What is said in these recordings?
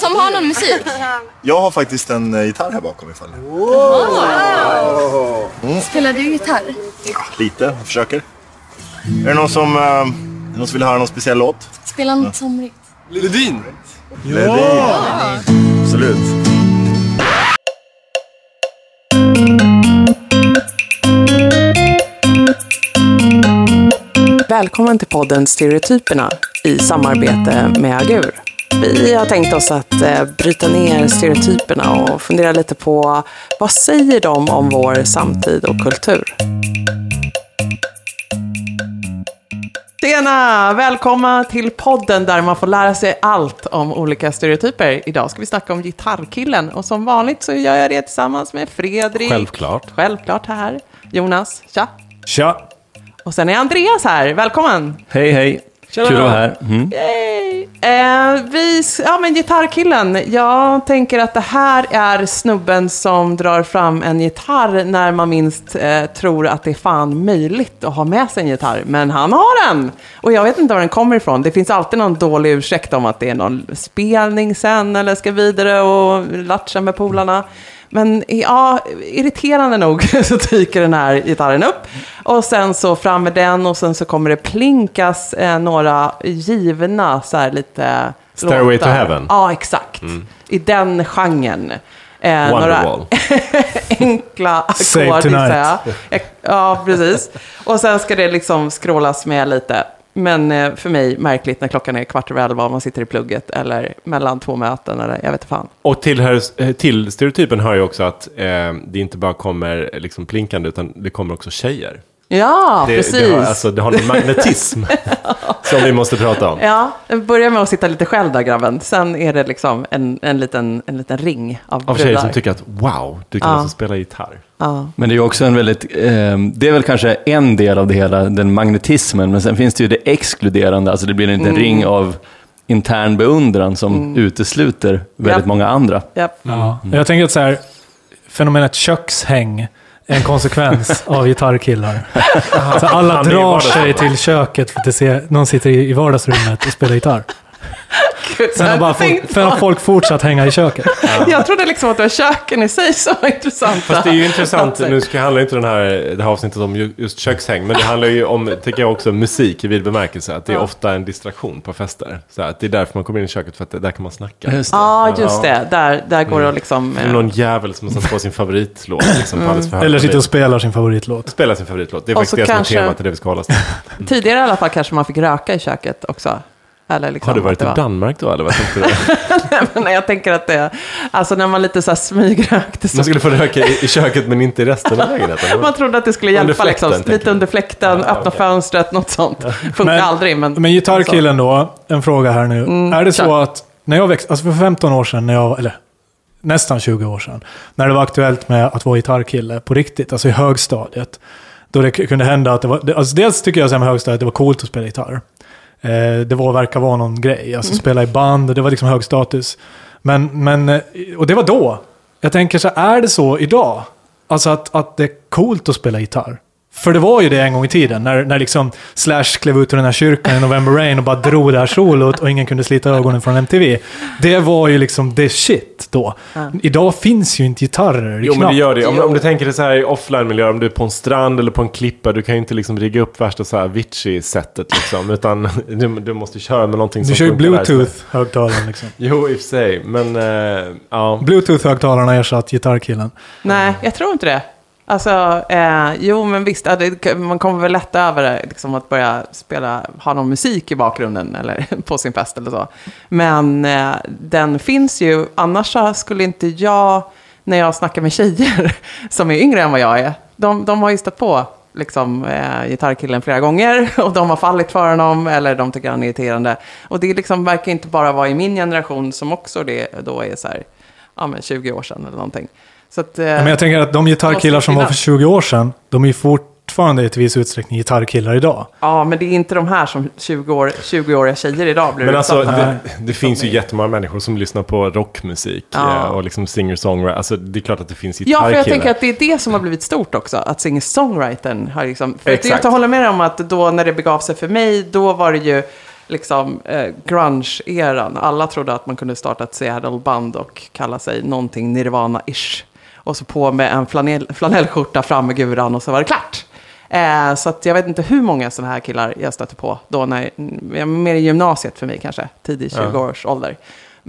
som har någon musik? Jag har faktiskt en eh, gitarr här bakom ifall. Spelar du gitarr? Lite, jag försöker. Är det någon som, eh, någon som vill höra någon speciell låt? Spela något somrigt? Ledin! Ledin. Absolut. Välkommen till podden Stereotyperna i samarbete med Agur. Vi har tänkt oss att eh, bryta ner stereotyperna och fundera lite på vad säger de om vår samtid och kultur? Tjena! Välkomna till podden där man får lära sig allt om olika stereotyper. Idag ska vi snacka om Gitarrkillen och som vanligt så gör jag det tillsammans med Fredrik. Självklart. Självklart här. Jonas, tja! Tja! Och sen är Andreas här, välkommen! Hej, hej. Kul att vara här. Mm. Yay! Eh, vi, ja men gitarrkillen, jag tänker att det här är snubben som drar fram en gitarr när man minst eh, tror att det är fan möjligt att ha med sig en gitarr. Men han har den! Och jag vet inte var den kommer ifrån. Det finns alltid någon dålig ursäkt om att det är någon spelning sen eller ska vidare och latcha med polarna. Men ja, irriterande nog så dyker den här gitarren upp. Och sen så fram med den och sen så kommer det plinkas eh, några givna så här lite Stairway låtar. to Heaven. Ja, exakt. I den genren. Eh, Wonderwall. enkla Save ackord, Ja, precis. Och sen ska det liksom scrollas med lite. Men eh, för mig märkligt när klockan är kvart över elva och man sitter i plugget eller mellan två möten eller jag vet inte fan. Och till, här, eh, till stereotypen hör ju också att eh, det inte bara kommer eh, liksom plinkande, utan det kommer också tjejer. Ja, Det, precis. det, har, alltså, det har en magnetism som vi måste prata om. Ja, börja med att sitta lite själv där grabben. Sen är det liksom en, en, liten, en liten ring av Av tjejer brudar. som tycker att wow, du kan Ja. alltså spela gitarr. Ja. Men det är också en väldigt, eh, det är väl kanske en del av det hela, den magnetismen, men sen finns det ju det exkluderande, alltså det blir en liten Mm. ring av intern beundran som utesluter väldigt Ja. många andra. Ja. Jag tänker att så här, fenomenet kökshäng en konsekvens av gitarrkillar. Så alla drar sig till köket för att se, någon sitter i vardagsrummet och spelar gitarr. Gud, Sen har, bara folk, sen har folk fortsatt hänga i köket. Jag trodde liksom att det var köken i sig som var intressanta. Fast det är ju intressant, nu ska, handlar inte den här, det här avsnittet om ju- just kökshäng, men det handlar ju om, tycker jag också, musik i vid bemärkelse. Att det är ofta en distraktion på fester. Så att det är därför man kommer in i köket, för att det, där kan man snacka. Just det. Ja, just det. Där, där går det att liksom... Det är eh, någon jävel som har satt på sin favoritlåt. Liksom, för hög Eller sitter och spelar sin favoritlåt. Spelar sin favoritlåt. Det är Och faktiskt det som är temat, det vi ska hålla oss till. Tidigare i alla fall kanske man fick röka i köket också. Eller liksom Har du varit det i var- Danmark då, eller vad tänkte du? Nej, jag tänker att det... Alltså när man lite så här smygrökte så Man skulle få röka i, i köket, men inte i resten av lägenheten. Man trodde att det skulle Under hjälpa fläkten, liksom. Lite under fläkten, Ja, öppna okej. fönstret, något sånt. Funkar Men- aldrig, men... Men gitarrkillen då, en fråga här nu. Mm, är det så att, när jag växte, alltså för 15 år sedan, när jag, eller nästan 20 år sedan, när det var aktuellt med att vara gitarrkille på riktigt, alltså i högstadiet, då det kunde hända att det var, alltså dels tycker jag med högstadiet, att det var coolt att spela gitarr. Eh, det var, verkar vara någon grej, alltså spela i band, det var liksom hög status. Men, men, eh, och det var då. Jag tänker så är det så idag? Alltså att, att det är coolt att spela gitarr. För det var ju det en gång i tiden, när, när liksom Slash klev ut ur den här kyrkan i November Rain och bara drog det här solot och ingen kunde slita ögonen från MTV. Det var ju liksom the shit då. Idag finns ju inte gitarrer Jo, men knappt. det gör det. Om, om du tänker dig så här i offline-miljö, om du är på en strand eller på en klippa, du kan ju inte liksom rigga upp värsta så här Avicii-sättet liksom, utan du, du måste köra med någonting Du som kör ju bluetooth-högtalaren liksom. Jo, i och för sig, men eh, ja. Bluetooth-högtalarna ersatt gitarrkillen. Nej, jag tror inte det. Alltså, eh, jo men visst, man kommer väl lätt över det, liksom att börja spela, ha någon musik i bakgrunden eller på sin fest eller så. Men eh, den finns ju, annars så skulle inte jag, när jag snackar med tjejer som är yngre än vad jag är, de, de har ju stött på liksom, eh, gitarrkillen flera gånger och de har fallit för honom eller de tycker han är irriterande. Och det liksom verkar inte bara vara i min generation som också det då är så här, ja men 20 år sedan eller någonting. Så att, eh, Ja, men jag tänker att de gitarrkillar som var för 20 år sedan, de är fortfarande i ett viss utsträckning gitarrkillar idag. Ja, men det är inte de här som 20 år, 20-åriga tjejer idag blir Men alltså, det, det finns ju jättemånga människor som lyssnar på rockmusik Ja. eh, och liksom singer-songwriter. Alltså, det är klart att det finns Ja, gitarrkillar. för jag tänker att det är det som har blivit stort också. Att singer-songwritern har liksom... För att Exakt. jag håller med om att då när det begav sig för mig, då var det ju liksom eh, grunge-eran. Alla trodde att man kunde starta ett Seattle-band och kalla sig någonting Nirvana-ish. Och så på med en flanell, flanellskjorta fram med guran och så var det klart. Eh, så jag vet inte hur många sådana här killar jag stötte på då när, mer i gymnasiet för mig kanske, tidig 20-års ålder.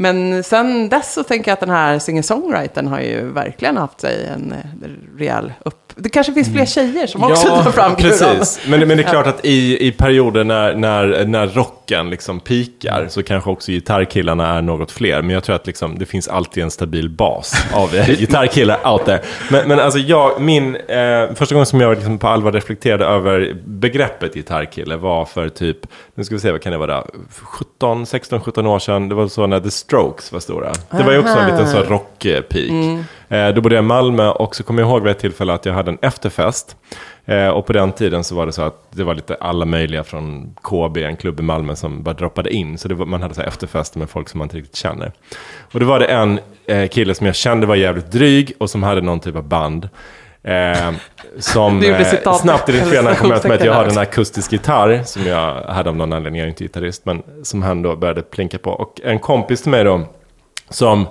Men sen dess så tänker jag att den här singer-songwritern har ju verkligen haft sig en eh, rejäl upp... Det kanske finns fler tjejer som också tar fram precis. Men, men det är klart att i, i perioder när, när, när rocken liksom pikar så kanske också gitarrkillarna är något fler. Men jag tror att liksom, det finns alltid en stabil bas av gitarrkillar out there. Men, men alltså jag, min, eh, första gången som jag liksom på allvar reflekterade över begreppet gitarrkille var för typ, nu ska vi se vad kan det vara, 17, 16, 17 år sedan. Det var så när The Strokes var stora. Det var ju också en liten sån rockpeak. Eh, då bodde jag i Malmö och så kommer jag ihåg vid ett tillfälle att jag hade en efterfest. Eh, och på den tiden så var det så att det var lite alla möjliga från KB, en klubb i Malmö, som bara droppade in. Så det var, man hade så efterfester med folk som man inte riktigt känner. Och då var det en eh, kille som jag kände var jävligt dryg och som hade någon typ av band. Eh, som eh, snabbt identifierade när han kom med mig att jag har citationstecken en akustisk gitarr som jag hade av någon anledning, jag är inte gitarrist, men som han då började plinka på. Och en kompis till mig då, som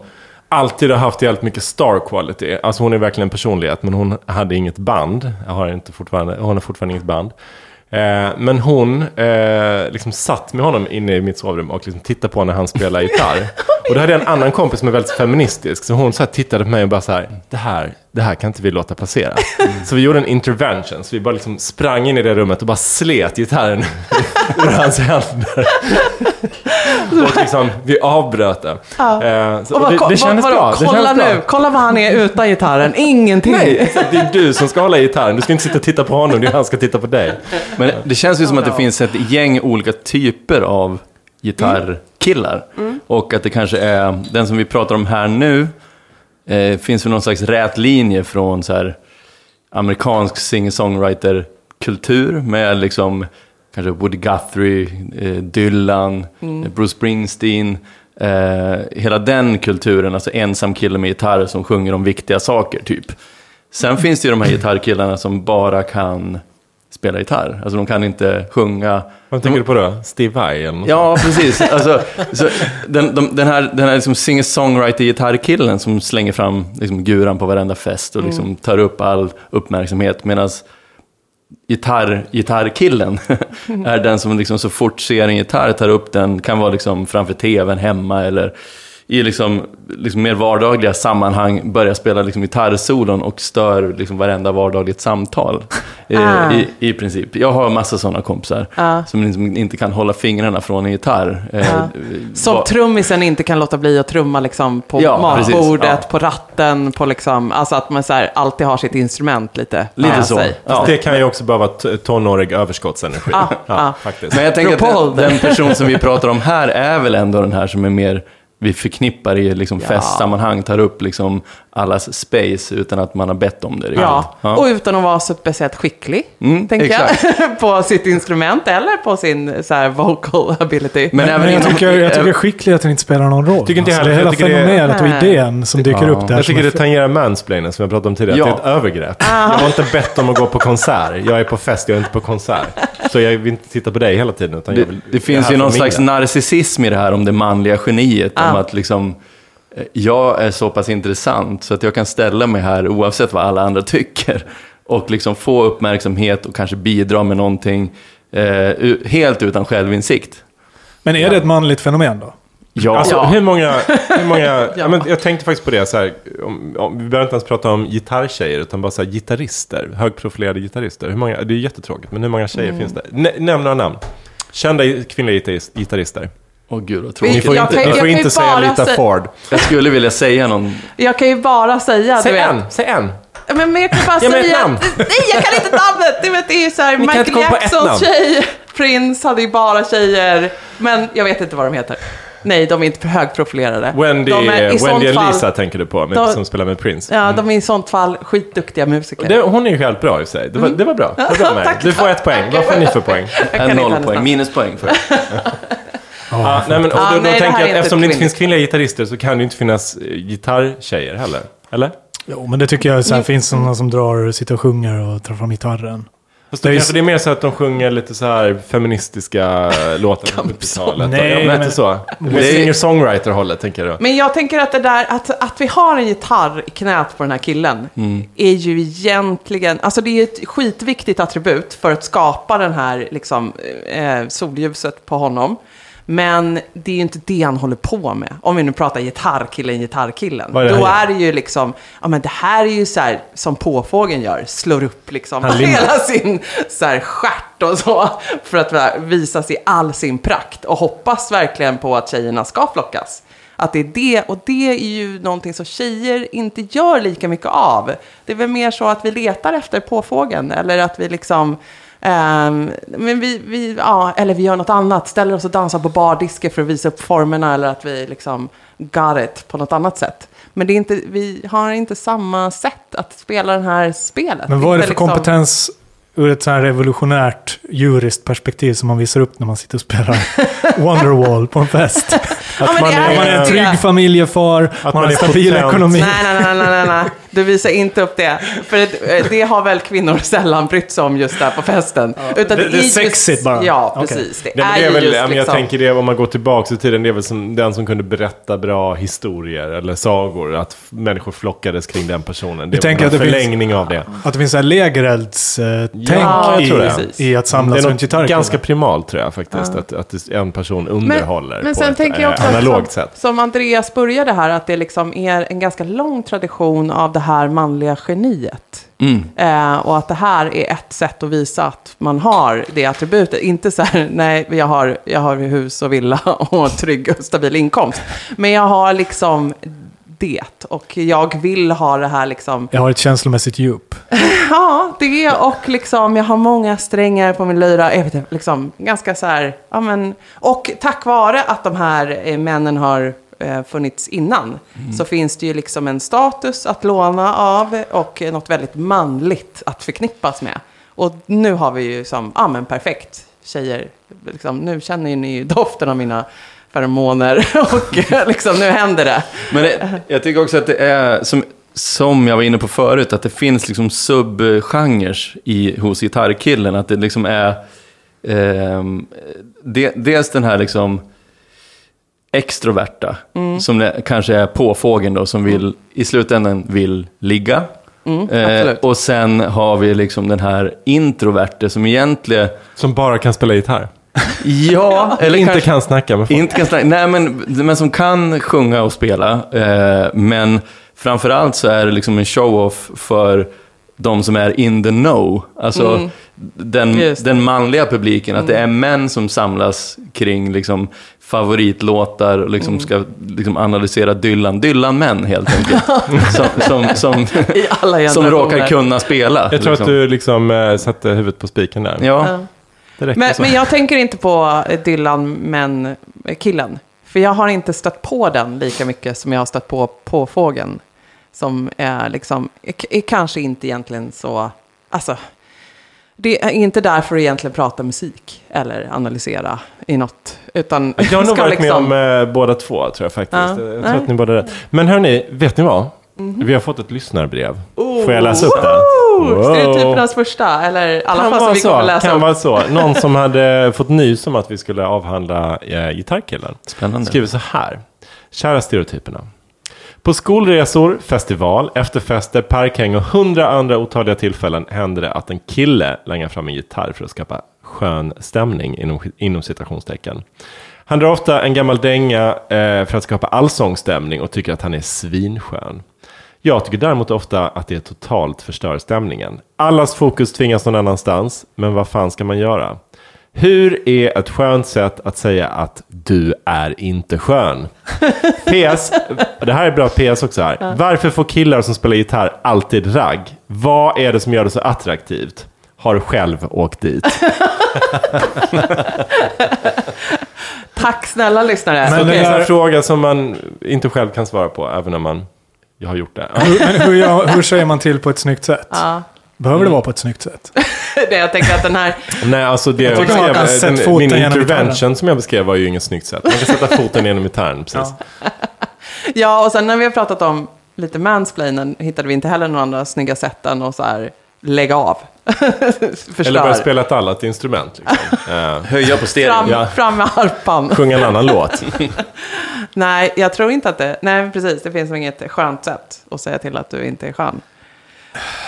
alltid har haft jävligt mycket star quality. Alltså hon är verkligen en personlighet, men hon hade inget band. Jag har inte fortfarande, hon har fortfarande inget band. Eh, men hon eh, liksom satt med honom inne i mitt sovrum och liksom tittade på när han spelade gitarr. Och då hade jag en annan kompis som är väldigt feministisk. Så hon så tittade på mig och bara så här, det här, det här kan inte vi låta passera. Så vi gjorde en intervention. Så vi bara liksom sprang in i det rummet och bara slet gitarren ur hans händer. Och liksom, vi avbröt det. Eh, så, Och vad, det, det kändes vad, bra. Det Kolla kändes nu, bra. kolla vad han är utan gitarren. Ingenting. Nej, det är du som ska hålla i gitarren. Du ska inte sitta och titta på honom, det är han som ska titta på dig. Men det känns ju som att det finns ett gäng olika typer av gitarrkillar. Och att det kanske är, den som vi pratar om här nu, eh, finns väl någon slags rät linje från så här amerikansk singer-songwriter-kultur med liksom kanske Woody Guthrie, eh, Dylan, eh, Bruce Springsteen. Eh, hela den kulturen, alltså ensam kille med gitarr som sjunger om viktiga saker typ. Sen finns det ju de här gitarrkillarna som bara kan spela gitarr. Alltså de kan inte sjunga. Vad tänker du på då? Steve Vai eller något Ja, precis. Alltså, så den, de, den här, den här liksom singer-songwriter-gitarrkillen som slänger fram liksom guran på varenda fest och liksom tar upp all uppmärksamhet. Medan gitarr, gitarrkillen är den som liksom så fort ser en gitarr tar upp den, kan vara liksom framför tvn hemma eller i liksom, liksom mer vardagliga sammanhang börjar spela liksom gitarrsolon och stör liksom varenda vardagligt samtal. eh, Ah. I, I princip. Jag har massa sådana kompisar Ja. som liksom inte kan hålla fingrarna från en gitarr. Eh, Ja. Som va- trummisen inte kan låta bli att trumma liksom på Ja, precis. matbordet, Ja. på ratten, på liksom, alltså att man så här, alltid har sitt instrument lite Lite så. sig. Ja. Det kan ju också bara vara t- tonårig överskottsenergi. Ja, ja. faktiskt. Men jag tänker att ålder. den person som vi pratar om här är väl ändå den här som är mer vi förknippar i liksom Ja. festsammanhang, tar upp liksom allas space utan att man har bett om det. riktigt. Ja, Ja. och utan att vara så speciellt skicklig, Mm, tänker exakt. jag, på sitt instrument eller på sin så här, vocal ability. Men även Men jag inom- tycker, jag tycker skickligheten inte spelar någon roll. Tycker inte jag Alltså, det heller, hela jag fenomenet och idén som dyker Ja. upp där. Jag tycker det tangerar mansplaining som jag pratade om tidigare. Ja. Det är ett övergrepp. Jag har inte bett om att gå på konsert. Jag är på fest, jag är inte på konsert. Så jag vill inte titta på dig hela tiden. Utan jag Det, vill, det finns ju någon slags narcissism i det här om det manliga geniet. Om Ja. att liksom, eh, jag är så pass intressant så att jag kan ställa mig här oavsett vad alla andra tycker. Och liksom få uppmärksamhet och kanske bidra med någonting eh, helt utan självinsikt. Men är det ett manligt fenomen då? Ja, Alltså, Ja. hur många... Hur många ja. men jag tänkte faktiskt på det så här. Om, om, vi behöver inte ens prata om gitarrtjejer, utan bara så här, gitarrister. Högprofilerade gitarrister. Hur många, det är jättetråkigt, men hur många tjejer finns det? Nä, nämn några namn. Kända kvinnliga gitarris- gitarrister. Åh gud vad tråkigt. Ni får Jag inte, kan- ni jag får inte säga bara Lita sä- Ford. Jag skulle vilja säga någon... Jag kan ju bara säga, Säg en, säg en. Men, men jag kan bara mig ett säga... namn. Nej, jag kan inte namnet! Du vet, det är ju så här, Ni kan inte Michael Jacksons tjej, Prince hade ju bara tjejer. Men jag vet inte vad de heter. Nej, de är inte för högprofilerade. Wendy, de är Wendy och fall- Lisa tänker du på, med, De- som spelar med Prince. Ja, de är i sånt fall skitduktiga musiker. Det, hon är ju helt bra i sig. Det var, det var bra. Det var bra med. Du får ett poäng. Vad får ni för poäng? En inte noll hennes poäng, namn. minuspoäng för Ja, nej, men, och då, då nej, det här tänker jag att eftersom det inte finns kvinnliga gitarrister så kan det ju inte finnas eh, gitarrtjejer heller. Eller? Jo, men det tycker jag så här, finns sådana som drar, sitter och sjunger och tar fram gitarren. Fast då Det är ju- kanske det är mer så att de sjunger lite så här feministiska låtar från 70-talet. Nej, ja, men men- inte så. Det är singer-songwriter-hållet, tänker jag då. Men jag tänker att det där, att, att vi har en gitarr i knät på den här killen, är ju egentligen, alltså det är ett skitviktigt attribut för att skapa den här, liksom, eh, solljuset på honom. Men det är ju inte det han håller på med. Om vi nu pratar gitarrkillen, gitarrkillen. Är Då är det ju liksom, ja men det här är ju så här som påfågeln gör, slår upp liksom Han hela sin så här stjärt och så. För att visa sig i all sin prakt. Och hoppas verkligen på att tjejerna ska flockas. Att det är det, och det är ju någonting som tjejer inte gör lika mycket av. Det är väl mer så att vi letar efter påfågeln, eller att vi liksom... ehm, men vi, vi, ja, eller vi gör något annat, ställer oss och dansar på bardisker för att visa upp formerna, eller att vi liksom got it på något annat sätt. Men det är inte, vi har inte samma sätt att spela det här spelet. Men vad är det för liksom- kompetens ur ett så här revolutionärt juriskt perspektiv som man visar upp när man sitter och spelar Wonderwall på en fest? Man det är- Man är en trygg familjefar, man, man har är stabil ekonomi. Nej, nej, nej, nej, nej, nej. Du visar inte upp det. För det, det har väl kvinnor sällan brytt sig om just där på festen. Utan Det- det är just- sexigt bara. Ja, precis. Det är det är ju väl, just jag liksom... tänker det, om man går tillbaka i tiden, det är väl som den som kunde berätta bra historier eller sagor. Att människor flockades kring den personen. Det är en att förlängning av det. Att det finns en lägerelds-tänk det. i, i att Det samlas är runt gitarrkillar. ganska primalt tror jag faktiskt. Att, att en person underhåller Men, sen ett tänker jag också eh, att analogt som, sätt. som Andreas började här, att det liksom är en ganska lång tradition av det här manliga geniet. Mm. Eh, och att det här är ett sätt att visa att man har det attributet. Inte så här, nej, jag har, jag har hus och villa och trygg och stabil inkomst. Men jag har liksom det. Och jag vill ha det här liksom, Jag har ett känslomässigt djup. ja, det och liksom, jag har många strängar på min lyra. Jag vet inte, liksom, ganska så här, ja men, och tack vare att de här eh, männen har eh, funnits innan, så finns det ju liksom en status att låna av och något väldigt manligt att förknippas med. Och nu har vi ju som, ja men perfekt, tjejer, liksom, nu känner ju ni ju doften av mina feromoner och eh, liksom, nu händer det. Men det, jag tycker också att det är, som, som jag var inne på förut, att det finns liksom subgenrer i, hos gitarrkillen. Att det liksom är ehm, de, dels den här liksom extroverta, som det, kanske är påfågeln då, som vill, i slutändan vill ligga. Mm, Eh, och sen har vi liksom den här introverte som egentligen, Som bara kan spela gitarr. Ja, Eller inte kanske- kan snacka med folk. Inte kan snacka, nej men, men som kan sjunga och spela. Eh, men framförallt så är det liksom en show-off för de som är in the know. Alltså den, Just det. den manliga publiken. Att det är män som samlas kring liksom, favoritlåtar och liksom ska liksom, analysera Dylan. Dylan-män helt enkelt. som, som, som, I alla som råkar kunna spela. Jag tror liksom. att du liksom eh, satte huvudet på spiken där. Ja, Ja. Men, men jag tänker inte på Dylan, men killen. För jag har inte stött på den lika mycket som jag har stött på på fågeln. Som är liksom, är, är kanske inte egentligen så, alltså. Det är inte därför att egentligen prata musik eller analysera i något. Utan Jag har nog varit med liksom- om eh, båda två, tror jag faktiskt. Ja. Jag tror att ni båda är rätt. Men hörni, vet ni vad? Vi har fått ett lyssnarbrev. Får jag läsa upp det? Oh, Stereotypernas första, eller i alla Kan fall som vara vi kommer så. läsa Kan upp. vara så. Någon som hade fått nys om att vi skulle avhandla eh, gitarrkillen. spännande. Skriver så här. Kära stereotyperna. På skolresor, festival, efterfester, parkhäng och hundra andra otaliga tillfällen händer det att en kille langar fram en gitarr för att skapa skön stämning inom, inom citationstecken. Han drar ofta en gammal dänga eh, för att skapa allsångsstämning och tycker att han är svinskön. Jag tycker däremot ofta att det totalt förstör stämningen. Allas fokus tvingas någon annanstans, men vad fan ska man göra? Hur är ett skönt sätt att säga att du är inte skön? PS, det här är bra PS också här. Varför får killar som spelar gitarr alltid ragg? Vad är det som gör det så attraktivt? Har själv åkt dit. Tack snälla lyssnare. Men det är en fråga som man inte själv kan svara på, även om man jag har gjort det. Ja. Hur, men hur, gör- hur säger man till på ett snyggt sätt? Ja. Behöver det vara på ett snyggt sätt? Det, jag tänker att den här... Nej, alltså det jag kan beskrev, den, foten min intervention som jag beskrev var ju inget snyggt sätt. Man kan sätta foten genom gitarren, precis. Ja, och sen när vi har pratat om lite mansplainen hittade vi inte heller några andra snygga sätt än att så här lägg av. Eller börja spela ett annat instrument. Liksom. Eh, Höja på stereo. fram, Ja. fram med harpan. sjunga en annan låt. Nej, jag tror inte att det... Nej, precis. Det finns nog inget skönt sätt att säga till att du inte är skön.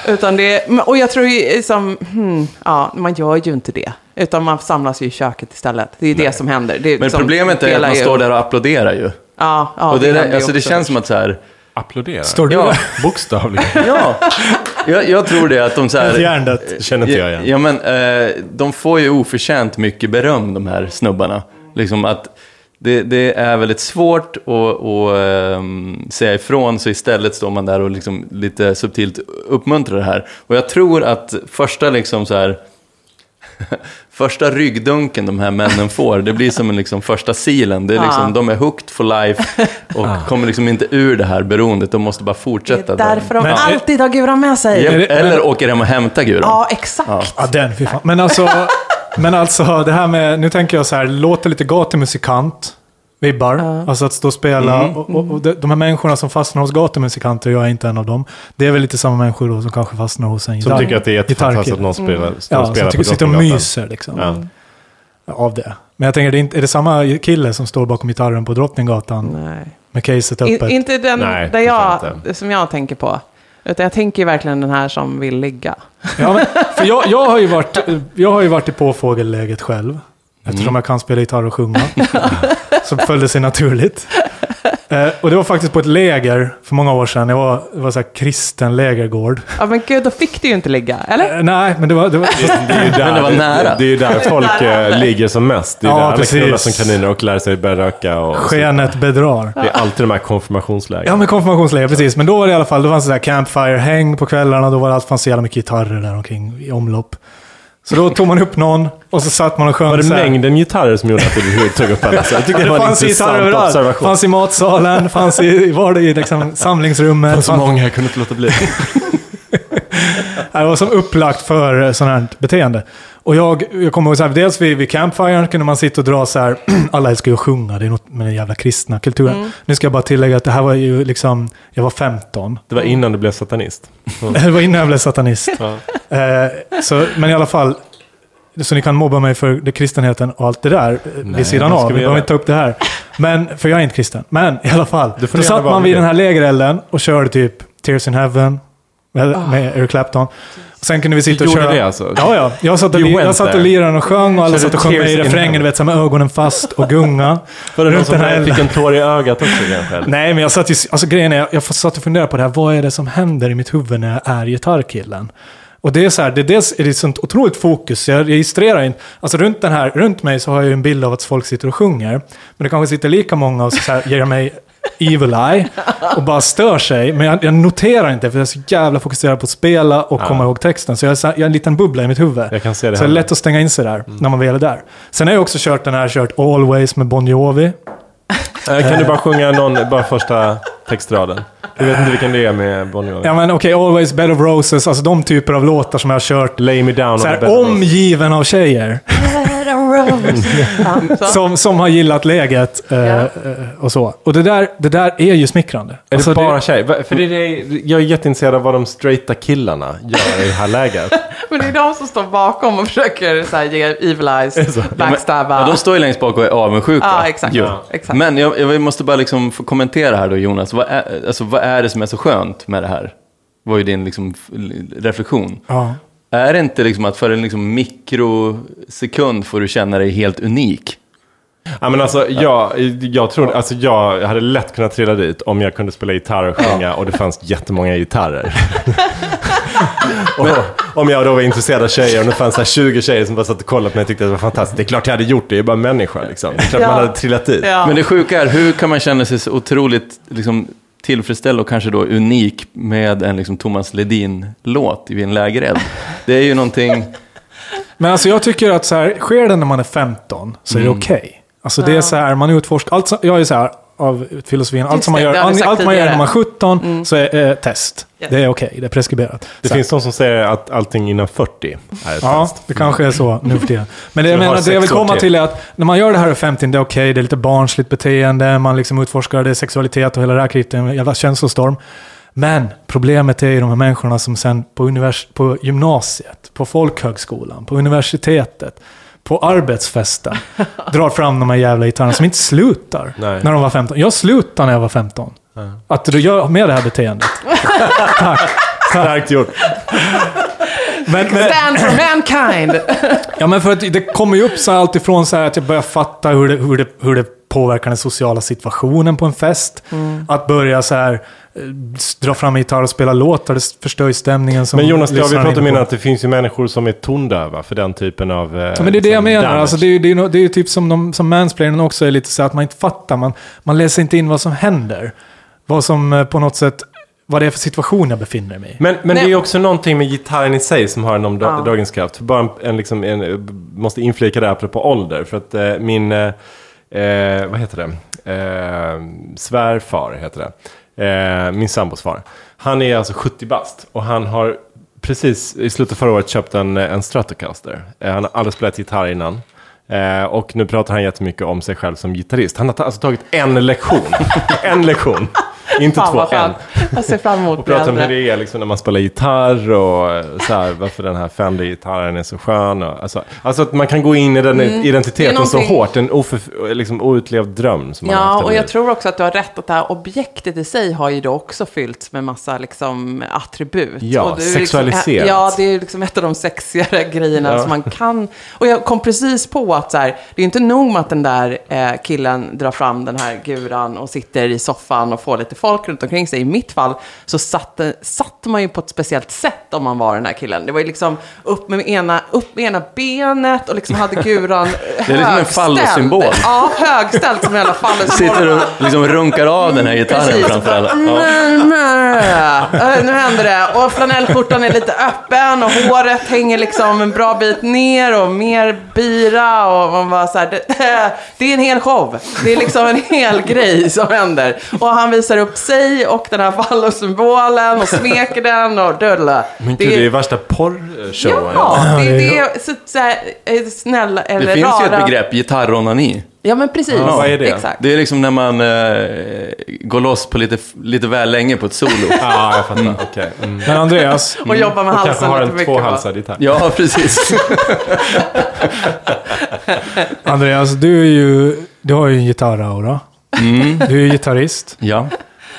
Utan det... Och jag tror ju som... Hmm, ja, man gör ju inte det. Utan man samlas ju i köket istället. Det är ju det som händer. Det är Men liksom- problemet är att man ju- står där och applåderar ju. Ja, ja och det, ju alltså, det känns som att så här, Applådera. Står du Ja. Bokstavligen. ja, jag, jag tror det att de så här, Hjärndött. Känner inte jag igen. Ja, men eh, de får ju oförtjänt mycket beröm, de här snubbarna. Liksom att det, det är väldigt svårt att, att ehm, säga ifrån, så istället står man där och liksom lite subtilt uppmuntrar det här. Och jag tror att första liksom så här... Första ryggdunken de här männen får, det blir som en liksom första silen. Det är liksom, Ja. De är hooked for life och kommer liksom inte ur det här beroendet. De måste bara Det fortsätta. är därför de Men- alltid har guran med sig. Det- Eller åker hem och hämtar guran. Ja, exakt. Ja, den, fy fan. Men alltså, men alltså det här med, nu tänker jag så här, låter lite gatumusikant. Vibbar. Alltså att stå och spela. Och, och, och de de här människorna som fastnar hos gatumusikanter, jag är inte en av dem. Det är väl lite samma människor då som kanske fastnar hos en Som tycker att det är jättefantastiskt att någon spelar, står Ja, och som spelar tycker, på sitter och myser liksom. Ja. Av det. Men jag tänker, det är, det samma kille som står bakom gitarren på Drottninggatan Nej. med caset In, öppet? inte den Nej, där jag, inte. som jag tänker på. Utan jag tänker verkligen den här som vill ligga. Ja, men, för jag, jag, har ju varit, jag har ju varit i påfågelläget själv. Eftersom jag kan spela gitarr och sjunga. så föll det sig naturligt. Eh, och det var faktiskt på ett läger för många år sedan. Jag var, det var så här kristen lägergård. Ja men gud, då fick du ju inte ligga, eller? Eh, nej, men det var... Det var Det är ju där, Men det var nära. Det är ju där folk eh, ligger som mest. Det är Ja, där alla precis. knullar som kaniner och lär sig börja röka. Och, och så. skenet bedrar. Det är alltid de här konfirmationslägren. Ja, men konfirmationsläger, precis. Men då var det i alla fall, då fanns det så här campfire-häng på kvällarna. Då var det allt, fanns så jävla mycket gitarrer där omkring i omlopp. Så då tog man upp någon och så satt man och sjöng Var det så här. mängden gitarrer som gjorde att du tog upp alla? Så jag tycker det, Det var en intressant överallt. observation. fanns i matsalen, fanns i, var det i liksom samlingsrummet. Det så fanns- många, jag kunde inte låta bli. Det var som upplagt för sådant här beteende. Och jag, jag kommer ihåg så här, dels vid, vid campfiren kunde man sitta och dra så här, alla älskar ju att sjunga, det är något med den jävla kristna kulturen. Nu ska jag bara tillägga att det här var ju liksom, jag var 15. Det var innan du blev satanist. Det var innan jag blev satanist. Ja. Eh, så, men i alla fall, så ni kan mobba mig för det kristenheten och allt det där eh, vid sidan av. vi behöver inte ta upp det här. Men, för jag är inte kristen. Men i alla fall, Du får då satt man vid det. den här lägerelden och körde typ Tears in Heaven med, Ah. med Eric Clapton. Sen kunde vi sitta Du och gjorde köra... det alltså? Ja, ja. Jag satt och, li- jag satt och lirade och sjöng och alla satt och sjöng med i refrängen, du vet, så med ögonen fast och gunga. Var det någon som här fick en tår i ögat också kanske? Nej, men jag satt ju... Alltså grejen är, jag, jag satt och funderade på det här. Vad är det som händer i mitt huvud när jag är gitarrkillen? Och det är så här, det är dels är det sånt otroligt fokus. Jag registrerar inte... Alltså runt, den här, runt mig så har jag ju en bild av att folk sitter och sjunger. Men det kanske sitter lika många och så här, ger mig evil eye och bara stör sig. Men jag, jag noterar inte för jag är så jävla fokuserad på att spela och komma ihåg texten. Så jag jag är en liten bubbla i mitt huvud. Jag kan se det så det är lätt att stänga in sig där när man väl är där. Sen har jag också kört den här, kört Always med Bon Jovi. Eh, Kan du bara sjunga någon, bara första textraden? Du vet inte vilken det är med Bon Jovi? Ja men okej, Always Bed of Roses, alltså de typer av låtar som jag har kört. Lay me down Så on the här, bed of roses. omgiven av tjejer som, som har gillat läget eh, eh, och så. Och det där, det där är ju smickrande. Är Alltså, det bara tjejer? Va- För det är, jag är jätteintresserad av vad de straighta killarna gör i det här läget. Men det är de som står bakom och försöker så här, ge evil eyes, backstabba. Ja, de står ju längst bak och är avundsjuka. Ja, exakt. Ja, exakt. Men jag, jag måste bara liksom få kommentera här då Jonas. Vad är, alltså, vad är det som är så skönt med det här? var ju din liksom, reflektion. Ja. Är det inte liksom att för en liksom mikrosekund får du känna dig helt unik? Ja, men alltså, jag, jag, tror, alltså, jag hade lätt kunnat trilla dit om jag kunde spela gitarr och sjunga och det fanns jättemånga gitarrer. och, om jag då var intresserad av tjejer och det fanns så här 20 tjejer som bara satt och kollade på mig och tyckte att det var fantastiskt. Det är klart jag hade gjort det, jag är bara människa liksom. Det är klart Ja. man hade trillat dit. Ja. Men det sjuka är, hur kan man känna sig så otroligt liksom, tillfredsställd och kanske då unik med en liksom, Thomas Ledin-låt vid en lägereld? Det är ju någonting... Men alltså jag tycker att så här, sker det när man är 15 så är det okej. Alltså det är så här, man utforskar, allt som, jag är så här av filosofin, allt som man gör, allt, man gör när man är 17 så är eh, test. Yes. Det är okej, det är preskriberat. Det Så finns de som säger att allting innan 40 är ett Ja, test. det kanske är så nu för tiden. Men det, jag menar, det jag vill komma till. till är att när man gör det här i 50, det är okej, det är lite barnsligt beteende, man liksom utforskar det, sexualitet och hela det här kritet, en jävla känslostorm. Men problemet är ju de här människorna som sen på, univers- på gymnasiet, på folkhögskolan, på universitetet, på arbetsfesten drar fram de här jävla gitarrerna som inte slutar Nej. när de var 15. Jag slutade när jag var 15. Att du gör med det här beteendet. Tack. Starkt gjort. Men, men, Stand for mankind! Ja, men för att det kommer ju upp så allt ifrån så här att jag börjar fatta hur det, hur det, hur det påverkar den sociala situationen på en fest. Mm. Att börja så här eh, dra fram en gitarr och spela låtar, det förstör ju stämningen. Som Men Jonas, ja, vi lyssnaren är pratade om att det finns ju människor som är tondöva för den typen av... Eh, Ja, men det är det jag som menar. damage. Alltså, det, är, ju- det, är, det är ju typ som, de, som mansplaining också är lite så att man inte fattar. Man, man läser inte in vad som händer. Vad som eh, på något sätt, vad det är för situation jag befinner mig i. Men, men Nej. det är också någonting med gitarren i sig som har en om Ja. bara en, en, liksom, en, måste inflika det apropå ålder. För att eh, min, eh, eh, vad heter det, eh, svärfar heter det. Eh, min sambos far. Han är alltså 70 bast och han har precis i slutet av förra året köpt en, en Stratocaster. Eh, han har aldrig spelat gitarr innan. Eh, och nu pratar han jättemycket om sig själv som gitarrist. Han har ta- alltså tagit en lektion. en lektion. Inte Fan två, en. Jag ser fram emot Och prata om hur det är liksom när man spelar gitarr och eh, så här, varför den här Fender-gitarren är så skön. Och, alltså, alltså att man kan gå in i den Mm. identiteten så hårt. En oför, liksom, outlevd dröm som man Ja, haft och jag tror också att du har rätt att det här objektet i sig har ju då också fyllts med massa liksom attribut. Ja, du är sexualiserat. Liksom, ja, det är liksom ett av de sexigare grejerna Ja. som man kan. Och jag kom precis på att så här, det är inte nog med att den där eh, killen drar fram den här guran och sitter i soffan och får lite folk runt omkring sig. I mitt fall så satt, satt man ju på ett speciellt sätt om man var den här killen. Det var ju liksom upp med ena, upp med ena benet och liksom hade guran Det är liksom en fallosymbol. Ja, högställt som en jävla fallosymbol. Sitter och liksom runkar av den här gitarren Precis. framför alla. Ja. Nu händer det. Och flanellskjortan är lite öppen och håret hänger liksom en bra bit ner och mer bira och man bara så här, det, det är en hel show. Det är liksom en hel grej som händer. Och han visar upp sig och den här fallosymbolen och smeker den och dulla. Men gud, det är värsta porrshowen. Ja, det är det. Så, så här, eh, snälla eller Det finns ju rara. ett begrepp, gitarronani. Ja, men precis. Ja, vad är det? Exakt. Det är liksom när man eh, går loss på lite, lite väl länge på ett solo. Ja, jag fattar. Okej. Mm. Men Andreas, Och jobba med Och kanske halsen har en tvåhalsad gitarr. Ja, precis. Andreas du, är ju, du har ju en gitarraura. Du är ju gitarrist. Ja.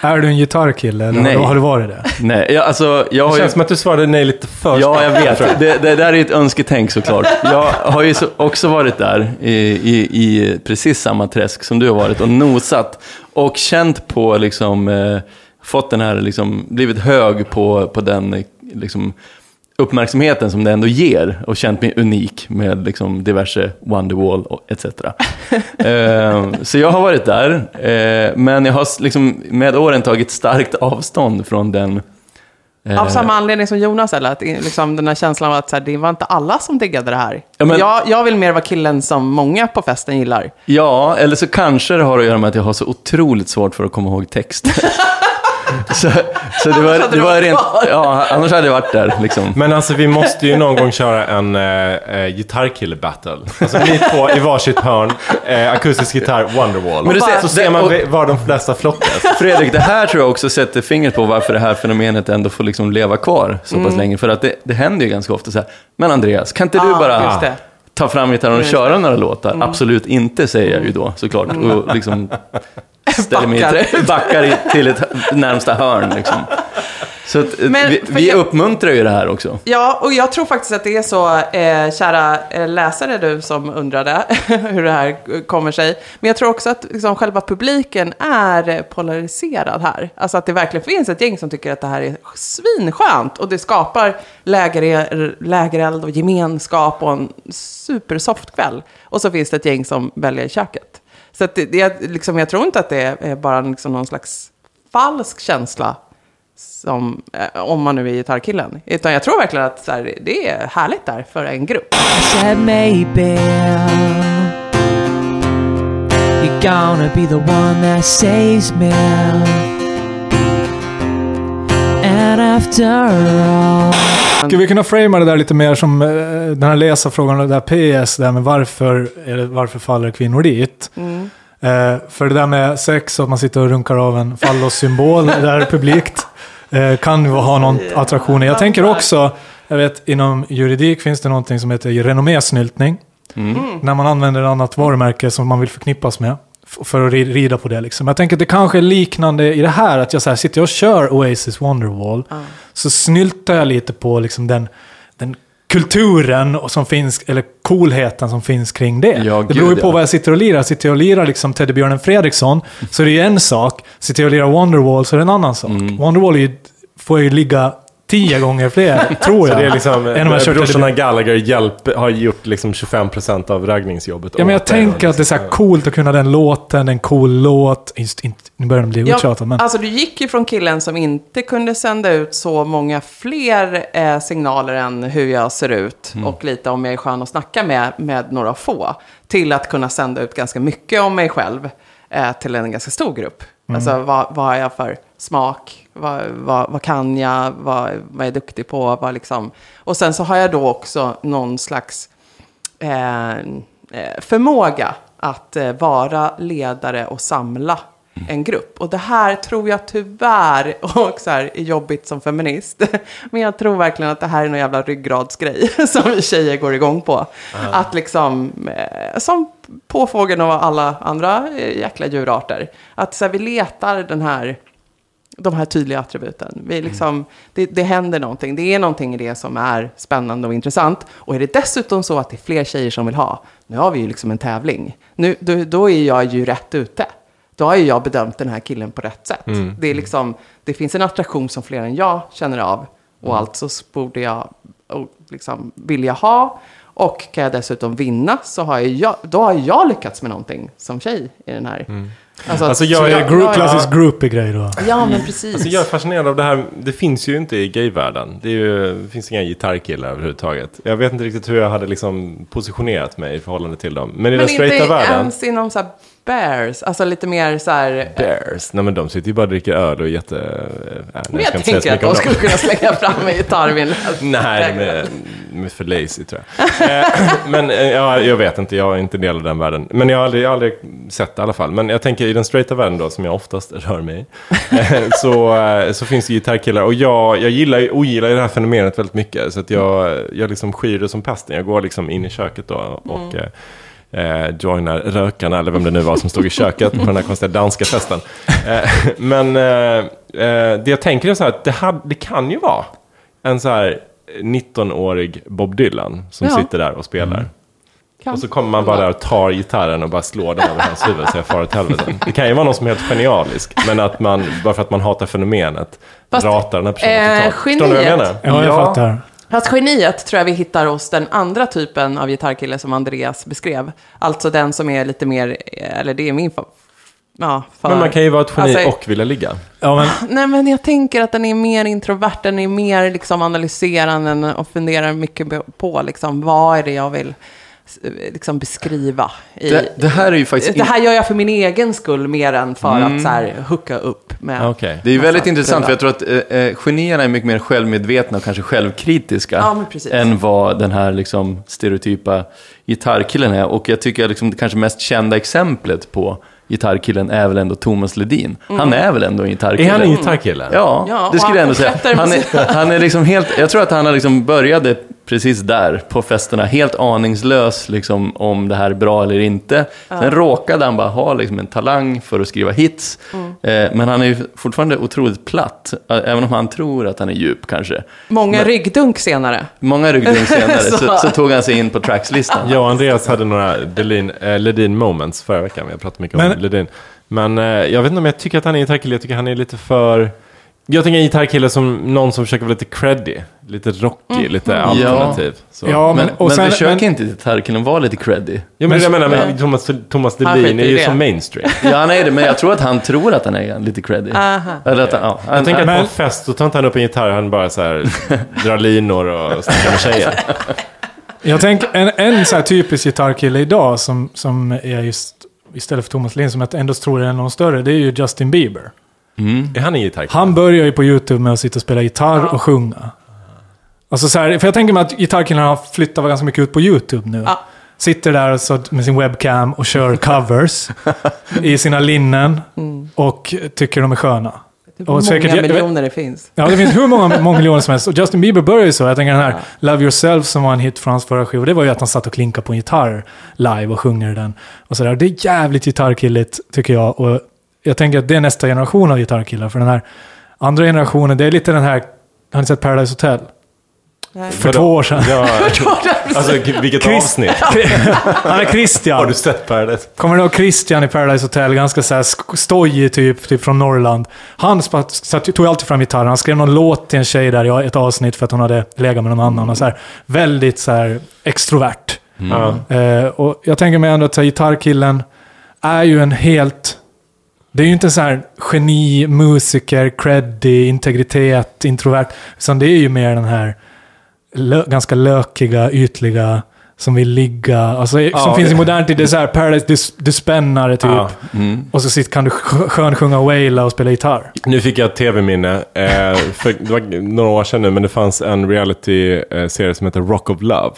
Är du en gitarrkille eller Nej. har, du varit det? Nej, ja, alltså jag Det ju... känns som att du svarade nej lite för Ja, jag vet. Det, det där är ett önsketänk såklart. Jag har ju så, också varit där i, i, i precis samma träsk som du har varit och nosat. Och känt på, liksom, eh, fått den här, liksom, blivit hög på, på den liksom, uppmärksamheten som det ändå ger. Och känt mig unik med liksom, diverse Wonderwall och etc. eh, så jag har varit där. Eh, men jag har liksom, med åren tagit starkt avstånd från den eh, Av samma anledning som Jonas, eller? Att liksom den här känslan av att så här, det var inte alla som diggade det här. Ja, men- jag, jag vill mer vara killen som många på festen gillar. Ja, eller så kanske det har att göra med att jag har så otroligt svårt för att komma ihåg text. så, så det var, det du var rent, ja, annars hade jag varit där liksom. Men alltså vi måste ju någon gång köra en eh, eh, gitarrkille-battle. Alltså ni två i varsitt hörn, eh, akustisk gitarr, Wonderwall. Men du ser- så ser man och- var de flesta flockas. Fredrik, det här tror jag också sätter fingret på varför det här fenomenet ändå får liksom leva kvar så pass länge. För att det, det händer ju ganska ofta så här, men Andreas, kan inte du Ja, bara just det. ta fram gitarren och köra några låtar? Absolut inte, säger jag ju då såklart. Och liksom ställer mig i Backar. trä- backar i- till ett närmsta hörn liksom. Så att, eh, Men vi, vi jag- uppmuntrar ju det här också. Ja, och jag tror faktiskt att det är så, eh, kära eh, läsare du som undrade hur det här kommer sig. Men jag tror också att liksom, själva publiken är polariserad här. Alltså att det verkligen finns ett gäng som tycker att det här är svinskönt. Och det skapar läger, lägereld och gemenskap och en supersoft kväll. Och så finns det ett gäng som väljer köket. Så att det, det, liksom, jag tror inte att det är bara liksom någon slags falsk känsla som, eh, om man nu är gitarrkillen. Utan jag tror verkligen att så här, det är härligt där för en grupp. said maybe you're gonna be the one that saves me. And after all, Skulle vi kunna framea det där lite mer som eh, den här läsarfrågan, det där PS, där med varför, det, varför faller kvinnor dit? Eh, för det där med sex och att man sitter och runkar av en fallossymbol, det där är publikt. eh, kan ju ha någon attraktion. Jag tänker också, jag vet inom juridik finns det någonting som heter renommésnyltning. När man använder ett annat varumärke som man vill förknippas med. För att ri- rida på det liksom. Jag tänker att det kanske är liknande i det här. Att jag så här, sitter jag och kör Oasis Wonderwall. Så snyltar jag lite på liksom den, den kulturen som finns, eller coolheten som finns kring det. Ja, det beror ju på ja. vad jag sitter och lirar. Sitter jag och lirar liksom Teddybjörnen Fredriksson så är det ju en sak. Sitter jag och lirar Wonderwall så är det en annan sak. Mm. Wonderwall är ju, får ju ligga tio gånger fler, tror jag. Så det är liksom, än om jag kört brorsorna Gallagher hjälp, har gjort liksom 25% av raggningsjobbet Ja, men jag tänker att det är så här coolt att kunna den låten, en cool låt. Just, inte, nu börjar det bli Ja, uttjatat, men... Alltså du gick ju från killen som inte kunde sända ut så många fler eh, signaler än hur jag ser ut Mm. och lite om jag är skön att snacka med, med några få. Till att kunna sända ut ganska mycket om mig själv eh, till en ganska stor grupp. Mm. Alltså vad, vad har jag för smak? Vad, vad, vad kan jag? Vad, vad är jag duktig på? Vad liksom. Och sen så har jag då också någon slags eh, eh, förmåga att eh, vara ledare och samla en grupp. Och det här tror jag tyvärr och så här, är jobbigt som feminist. Men jag tror verkligen att det här är någon jävla ryggradsgrej som vi tjejer går igång på. Att liksom, eh, som påfågeln och alla andra eh, jäkla djurarter. Att så här, vi letar den här de här tydliga attributen. Vi liksom, det, det händer någonting. Det är någonting i det som är spännande och intressant. Och är det dessutom så att det är fler tjejer som vill ha, nu har vi ju liksom en tävling. Nu, då, då är jag ju rätt ute. Då har ju jag bedömt den här killen på rätt sätt. Det, är liksom, det finns en attraktion som fler än jag känner av. Och alltså så borde jag liksom, vilja ha. Och kan jag dessutom vinna så har jag, då har jag lyckats med någonting som tjej i den här. Alltså, Alltså, jag är group, ja, klassisk groupie-grej då. Ja, men precis. Alltså jag är fascinerad av det här. Det finns ju inte i gayvärlden. Det, ju, det finns inga gitarrkillar överhuvudtaget. Jag vet inte riktigt hur jag hade liksom positionerat mig i förhållande till dem. Men i Men den straighta inte världen... ens inom så här bears, alltså lite mer så här... Bears. Nej men de sitter ju bara och dricker öl och är jätte... Äh, Men jag så tänker att de skulle kunna slänga fram en gitarr Nej, de är, för lazy tror jag. Eh, men eh, ja, jag vet inte, jag är inte del av den världen. Men jag har aldrig, jag har aldrig sett det i alla fall. Men jag tänker i den straighta världen då, som jag oftast rör mig eh, så, eh, så finns det gitarrkillar. Och jag, jag gillar, ogillar det här fenomenet väldigt mycket. Så att jag, jag liksom skyr det som pesten. Jag går liksom in i köket då och eh, eh, joinar rökarna, eller vem det nu var som stod i köket på den här konstiga danska festen. Eh, men eh, eh, det jag tänker är så här, att det, här, det kan ju vara en så här 19-årig Bob Dylan som Ja. sitter där och spelar. Kan. Och så kommer man bara där och tar gitarren och bara slår den över hans huvud så jag far åt helvete. Det kan ju vara någon som är helt genialisk, men att man, bara för att man hatar fenomenet, Fast, ratar den här personen eh, totalt. Förstår ni vad jag menar? Ja, jag Ja. fattar. Fast geniet tror jag vi hittar hos den andra typen av gitarrkille som Andreas beskrev. Alltså den som är lite mer, eller det är min Ja, för, Men man kan ju vara ett geni Alltså- och vilja ligga. Ja, men, Nej, men jag tänker att den är mer introvert, den är mer liksom analyserande och funderar mycket på liksom, vad är det jag vill eh, liksom, beskriva. I, Det, det här är ju faktiskt... det här gör jag för min egen skull mer än för att så här, hooka upp med... Okej. Det är väldigt intressant, för jag tror att eh, eh, genierna är mycket mer självmedvetna och kanske självkritiska Ja, än vad den här liksom, stereotypa gitarrkillen är. Och jag tycker liksom, det kanske mest kända exemplet på gitarrkillen är väl ändå Thomas Ledin. Han är väl ändå en Är gitarrkille? han en gitarrkille? Ja, Ja, det skulle jag han ändå säga. Han är, han är liksom helt, jag tror att han har liksom började precis där på festerna, helt aningslös liksom, om det här är bra eller inte. Sen råkade han bara ha liksom, en talang för att skriva hits. Mm. Eh, men han är ju fortfarande otroligt platt, även om han tror att han är djup kanske. Många ryggdunk senare. Många ryggdunk senare så. Så. Så, tog han sig in på trackslistan. Jag och Andreas hade några Ledin, eh, Ledin moments förra veckan. Vi har pratat mycket om Men- Ledin. Men eh, jag vet inte om jag tycker att han är en gitarrkille. Jag tycker han är lite för... Jag tänker en gitarrkille som någon som försöker vara lite creddy. Lite rocky, lite alternativ. Så. ja, men, Men, och men sen, försöker men, inte gitarrkillen vara lite creddy? Ja, men det jag menar men- Thomas, Thomas skiter är ju det. som mainstream. Ja, han är det, men jag tror att han tror att han är lite creddy. Aha. Eller att, han- ja, han, Jag tänker att Men- på en fest, då tar inte han upp en gitarr, han bara så här drar linor och snackar med tjejer. jag tänker en, en så här typisk gitarrkille idag som, som är just istället för Thomas Lind som jag ändå tror är de större, det är ju Justin Bieber. Är han en gitarrkille? Han börjar ju på YouTube med att sitta och spela gitarr och sjunga. Alltså så här, för jag tänker mig att gitarrkillarna har flyttat ganska mycket ut på YouTube nu. Ja. Sitter där så med sin webcam och kör covers i sina linnen och tycker de är sköna. Typ Och hur säkert- många vet- miljoner det finns. Ja, det finns hur många, många miljoner som helst. Och Justin Bieber började ju så. Jag tänker den här Love Yourself som var en hit för hans förra skiva. Det var ju att han satt och klinkade på en gitarr live och sjunger den. Och sådär. Det är jävligt gitarrkilligt tycker jag. Och jag tänker att det är nästa generation av gitarrkillar. För den här andra generationen, det är lite den här... Har ni sett Paradise Hotel? Nej. För två år sedan. Ja, alltså vilket Chris- avsnitt? Han är Christian. Har du sett Paradise? Kommer du ihåg Christian i Paradise Hotel? Ganska såhär stojig typ, typ från Norrland. Han tog alltid fram gitarren. Han skrev någon låt till en tjej där i ett avsnitt för att hon hade legat med någon annan. Och så här, väldigt så här extrovert. Ja. Eh, och jag tänker mig ändå att så här, gitarrkillen är ju en helt... Det är ju inte så här geni, musiker, creddig, integritet, introvert. Utan det är ju mer den här lö, ganska lökiga, ytliga, som vill ligga. Alltså, som Ja, finns i modern tid. Det är så här Paradise, du, du spännare typ. Ja. Och så sitter, kan du skö- skön sjunga waila och spela gitarr. Nu fick jag ett tv-minne. Eh, för det var några år sedan nu, men det fanns en reality-serie som heter Rock of Love.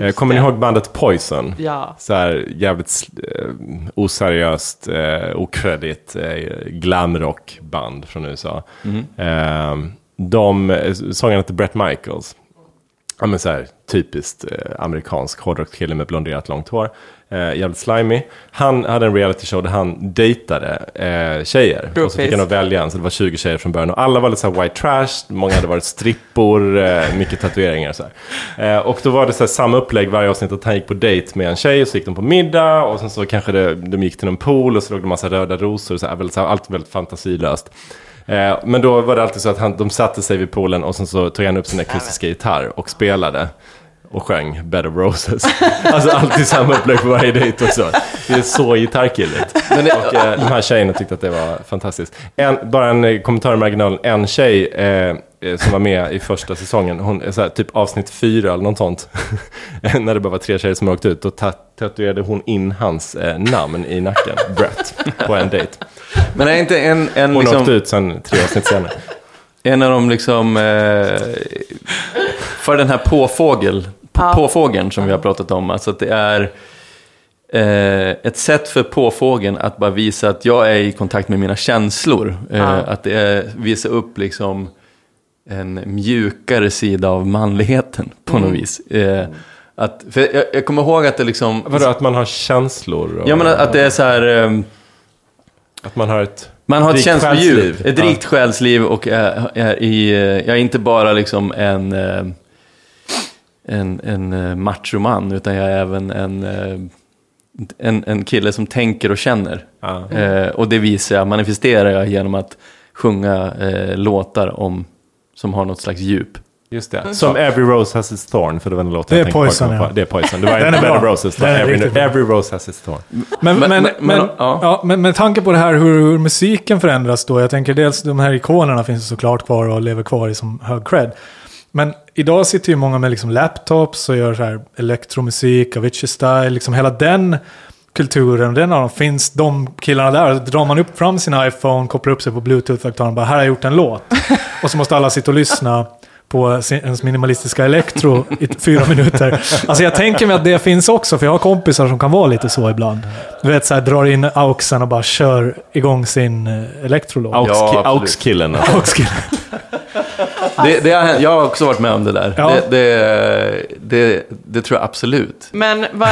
Eh, kommer ni det. ihåg bandet Poison? Ja. Så här jävligt eh, oseriöst, eh, okredit, eh, glamrockband från USA. Eh, de, eh, sångaren heter Brett Michaels. Ja men så här, typiskt eh, amerikansk hårdrockskille med blonderat långt hår. Eh, jävligt slimy. Han hade en reality show där han dejtade eh, tjejer. Och så fick han att välja en, så det var 20 tjejer från början. Och alla var lite så white trash, många hade varit strippor, eh, mycket tatueringar och så. Eh, och då var det så samma upplägg varje avsnitt, att han gick på dejt med en tjej, och så gick de på middag, och sen så kanske det, de gick till en pool, och så låg det massa röda rosor, och så här, väldigt, så här, allt väldigt fantasilöst. Eh, men då var det alltid så att han, de satte sig vid poolen och sen så tog han upp sin akustiska gitarr och spelade. Och sjöng Bed of Roses. alltså alltid samma upplägg på varje dejt också. Det är så gitarrkilligt. Men och eh, de här tjejerna tyckte att det var fantastiskt. En, bara en eh, kommentar i marginalen. En tjej eh, eh, som var med i första säsongen, hon, så här, typ avsnitt fyra eller något sånt. När det bara var tre tjejer som åkte ut, då ta- tatuerade hon in hans eh, namn i nacken, Brett, på en dejt. Men är inte en, en, Hon åkte liksom, ut sen tre avsnitt senare. en av de liksom... Eh, för den här påfågel, Ja. påfågeln som vi har pratat om, alltså att det är eh, ett sätt för påfågeln att bara visa att jag är i kontakt med mina känslor. Eh, Ja. Att det är, visa upp liksom en mjukare sida av manligheten på något vis. Eh, att, för jag, jag kommer ihåg att det liksom... Vadå, att man har känslor? Och, Ja, men att, att det är så här... att man har ett... Man har ett själsliv. ett Ja. rikt själsliv och är, är i, jag är inte bara liksom en, eh, en, en eh, machoman, utan jag är även en, eh, en, en kille som tänker och känner. Ja. Eh, och det visar jag, manifesterar jag genom att sjunga eh, låtar om, som har något slags djup. Just det. Som Every Rose Has Its Thorn, för det var en låt Det är jag tänkte på. Poison, ja. Det är Poison. Det var Den inte Roses. Den är Every, every Rose Has Its Thorn. Men, Men- men, men, men- men- ja. ja. men med tanke på det här hur, hur musiken förändras då. Jag tänker dels de här ikonerna finns såklart kvar och lever kvar i som hög cred. Men idag sitter ju många med liksom laptops och gör så här elektromusik, Avicii Style, liksom hela den kulturen, den av dem finns de killarna där. Då drar man upp fram sin iPhone, kopplar upp sig på bluetooth-högtalaren och bara här har jag gjort en låt. och så måste alla sitta och lyssna på ens minimalistiska elektro i fyra minuter. Alltså jag tänker mig att det finns också, för jag har kompisar som kan vara lite så ibland. Du vet, så här, drar in auxen och bara kör igång sin eh, elektrolåt. Aux- Ja. Aux-killen. alltså. Det, det har, jag har också varit med om det där. Ja. Det, det, det, det tror jag absolut. Men va,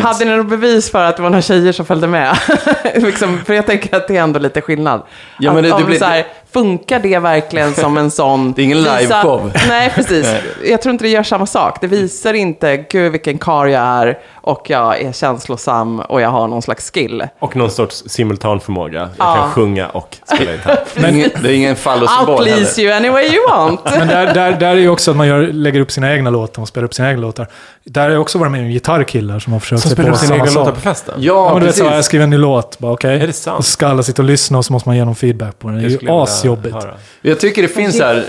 hade ni något bevis för att det var några tjejer som följde med? liksom, för jag tänker att det är ändå lite skillnad. Ja, att, men det- det om blir- så här, funkar det verkligen som en sån... Det är ingen liveshow. Nej, precis. Jag tror inte det gör samma sak. Det visar inte, gud vilken kar jag är och jag är känslosam och jag har någon slags skill. Och någon sorts simultanförmåga. Jag Ja. kan sjunga och spela gitarr. Det är ingen, det är ingen I'll fallosymbol please heller. you any way you want. Men där, där, där är ju också att man gör, lägger upp sina egna låtar och spelar upp sina egna låtar. Där har jag också varit med om gitarrkillar som har försökt Som sig spelar på upp sina samma egna låtar sak. på festen? Ja, Ja, men du vet, så, precis. jag skriver en ny låt, bara okej. Är det sant? Och så ska alla sitta och lyssna och så måste man ge någon feedback på den. Det är ju skulle höra. Jag tycker det finns så här,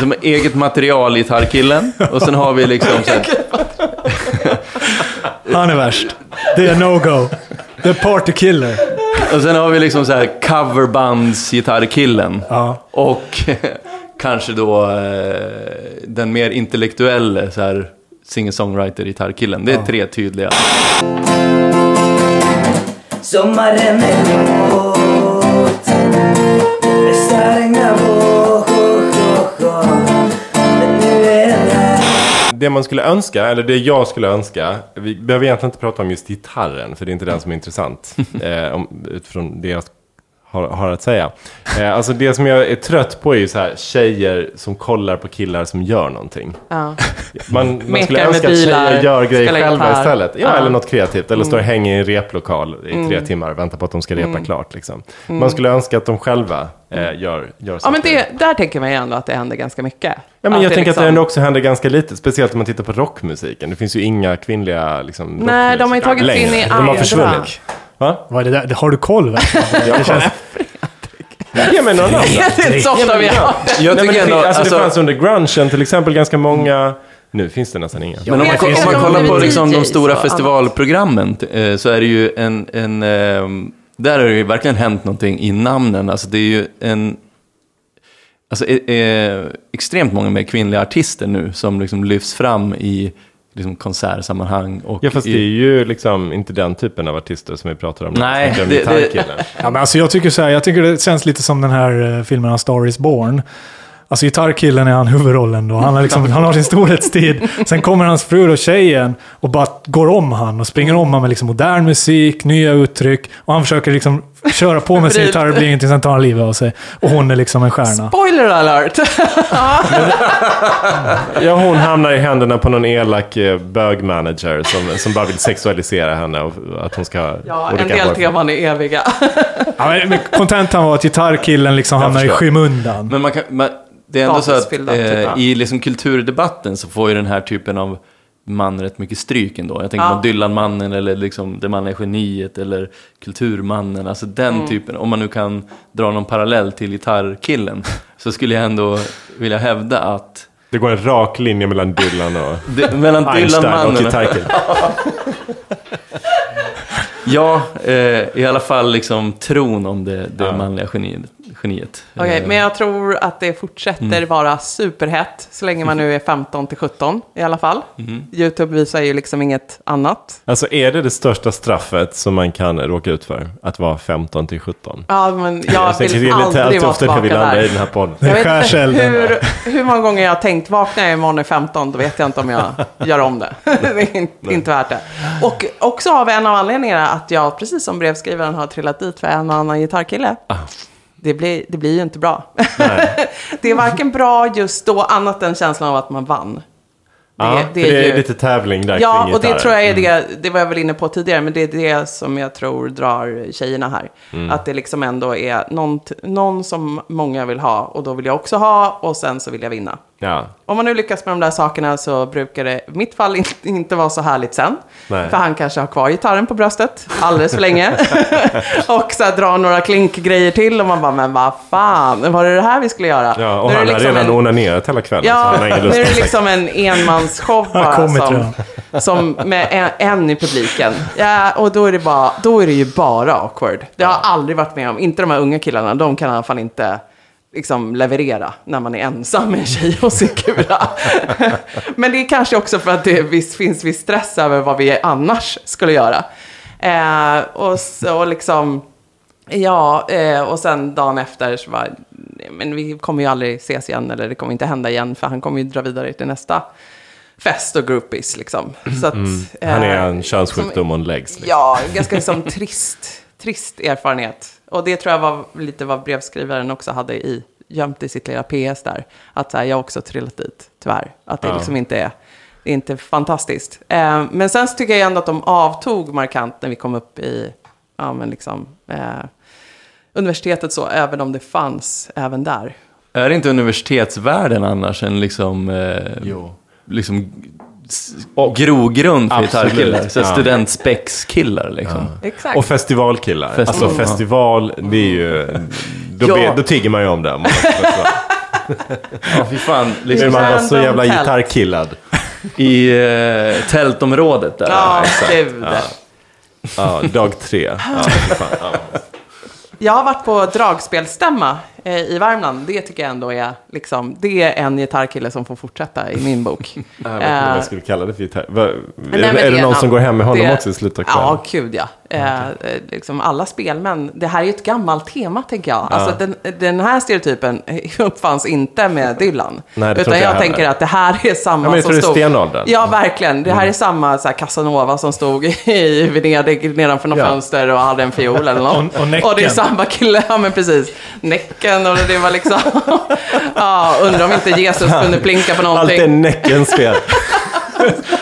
som eget material i gitarrkillen. Och sen har vi liksom så här, Han är värst. Det är no-go. Det är party killer. och sen har vi liksom så här coverbands-gitarrkillen. Ja. Och kanske då eh, den mer intellektuella så här singer-songwriter-gitarrkillen. Det är tre tydliga. Sommaren är det man skulle önska, eller det jag skulle önska, vi behöver egentligen inte prata om just gitarren, för det är inte den som är intressant, eh, om, utifrån det jag har, har att säga. Eh, alltså det som jag är trött på är ju så här tjejer som kollar på killar som gör någonting. Ja. Man, man skulle önska att tjejer gör grejer själva gitarr. istället. Ja, Ja. Mm. eller något kreativt. Eller står och hänger i en replokal i tre timmar och väntar på att de ska repa klart. Liksom. Man skulle önska att de själva eh, gör, gör Mm. Ja, saker. men det, där tänker man ju ändå att det händer ganska mycket. Ja, men Att jag tänker att liksom- det ändå också händer ganska lite, speciellt om man tittar på rockmusiken. Det finns ju inga kvinnliga liksom, Nej, de har ju tagit rockmusiker in i längre. De har andra. försvunnit. Va? Vad är det där? Har du koll verkligen? Det känns... Ge mig några namn då. Det är inte så ofta vi har. Jag tycker ändå, alltså, alltså, det fanns under grungen till exempel ganska många... Nu finns det nästan inga. Men om man, om man kollar på liksom de stora festivalprogrammen eh, så är det ju en, en ehm, där har det ju verkligen hänt någonting i namnen. Alltså det är ju en, alltså eh, eh, extremt många mer kvinnliga artister nu som liksom lyfts fram i liksom konsertsammanhang. Och Ja, fast det är ju liksom inte den typen av artister som vi pratar om. Nej, det- det- gitarrkillen. Ja, men alltså jag tycker så här, jag tycker det känns lite som den här eh, filmen A Star Is Born. Alltså gitarrkillen är han huvudrollen då. Han har, liksom, han har sin storhetstid. Sen kommer hans fru och tjejen och bara går om han och springer om han med liksom modern musik, nya uttryck. Och han försöker liksom köra på med sin gitarr, det blir ingenting, sen tar han livet av sig. Och hon är liksom en stjärna. Spoiler alert! Ja, hon hamnar i händerna på någon elak eh, bögmanager som, som bara vill sexualisera henne och att hon ska ha Ja, en del teman är eviga. Ja, men- men kontentan var att gitarrkillen liksom hamnar i skymundan. Men man kan, man, det är ändå så att typ, eh, i liksom kulturdebatten så får ju den här typen av man rätt mycket stryk ändå. Jag tänker Ja. på Dylan-mannen eller liksom det manliga geniet eller kulturmannen. Alltså den Mm. typen, om man nu kan dra någon parallell till gitarrkillen. så skulle jag ändå vilja hävda att Det går en rak linje mellan Dylan och det, mellan Einstein och gitarrkillen. Ja, eh, i alla fall liksom tron om det, det manliga geniet. Geniet. Okej, Eh, men jag tror att det fortsätter vara superhett så länge man nu är 15 till 17 i alla fall. YouTube visar ju liksom inget annat. Alltså är det det största straffet som man kan råka ut för? Att vara 15 till 17? Ja, men jag tänker vill lite aldrig vara det vi tillbaka landar i där. den här podden. Jag vet inte hur, hur många gånger jag har tänkt, vaknar jag imorgon är 15, då vet jag inte om jag gör om det. det är inte, inte värt det. Och också av en av anledningarna att jag, precis som brevskrivaren, har trillat dit för en och annan gitarrkille. Det blir, det blir ju inte bra. det är varken bra just då, annat än känslan av att man vann. Ja, det, det är ju- lite tävling där Ja, kring och det tror jag är det, det var jag väl inne på tidigare, men det är det som jag tror drar tjejerna här. Att det liksom ändå är någon, någon som många vill ha, och då vill jag också ha, och sen så vill jag vinna. Ja. Om man nu lyckas med de där sakerna så brukar det i mitt fall in- inte vara så härligt sen. Nej. För han kanske har kvar gitarren på bröstet alldeles för länge. och så här drar några klinkgrejer till och man bara, men vad fan, var det det här vi skulle göra? ja, och Nu är han det har liksom redan en- onanerat hela kvällen. Ja, nu är det liksom en enmansshow bara. som, som med en, en i publiken. Ja, och då är, det bara, då är det ju bara awkward. Det har jag aldrig varit med om. Inte de här unga killarna, de kan i alla fall inte liksom leverera när man är ensam med en tjej och sin kula. Men det är kanske också för att det visst, finns viss stress över vad vi annars skulle göra. Eh, och, så, liksom... Ja, eh, och sen dagen efter så var men vi kommer ju aldrig ses igen, eller det kommer inte hända igen, för han kommer ju dra vidare till nästa fest och groupies liksom. Så att, Han är eh, en könssjukdom en legs. Liksom. Ja, ganska liksom trist, trist erfarenhet. Och det tror jag var lite vad brevskrivaren också hade i, gömt i sitt lilla PS där. Att så här, jag har också trillat dit, tyvärr. Att det Ja. liksom inte är, det är inte fantastiskt. Eh, men sen så tycker jag ändå att de avtog markant när vi kom upp i, ja men liksom, eh, universitetet så, även om det fanns även där. Är inte universitetsvärlden annars en liksom, eh, liksom s- grogrund för Absolut. gitarrkillar? Så Ja. Studentspex-killar liksom. Exakt. Och festivalkillar. Festival. Alltså Mm. festival, det är ju... Då, Ja. be, då tigger man ju om det. festival. Ja, fy fan. Liksom man var så jävla gitarrkillad. I eh, tältområdet där. Ja, gud. Ja, dag tre. Ja. Ja. Jag har varit på dragspelstämma i Värmland, det tycker jag ändå är, liksom, det är en gitarrkille som får fortsätta i min bok. Jag vet inte vad Eh, jag skulle kalla det för gitarr. Va, är, Nej, är det någon han- som går hem med honom det- också i slutet av kvällen? Ja, gud ja. Eh, eh, liksom alla spelmän. Det här är ju ett gammalt tema, tänker jag. Alltså, den, den här stereotypen uppfanns inte med Dylan. Nej, det utan inte jag, jag tänker heller. att det här är samma Ja, men jag som tror det är stod... stenåldern. Ja, verkligen. Det här är samma så här, Casanova som stod i Venedig nedanför något Ja. fönster och hade en fiol eller något. Och- och Näcken. det är samma kille, ja men precis. Näcken och det var liksom... ja, undrar om inte Jesus kunde plinka på Allt är någonting. Näckens fel.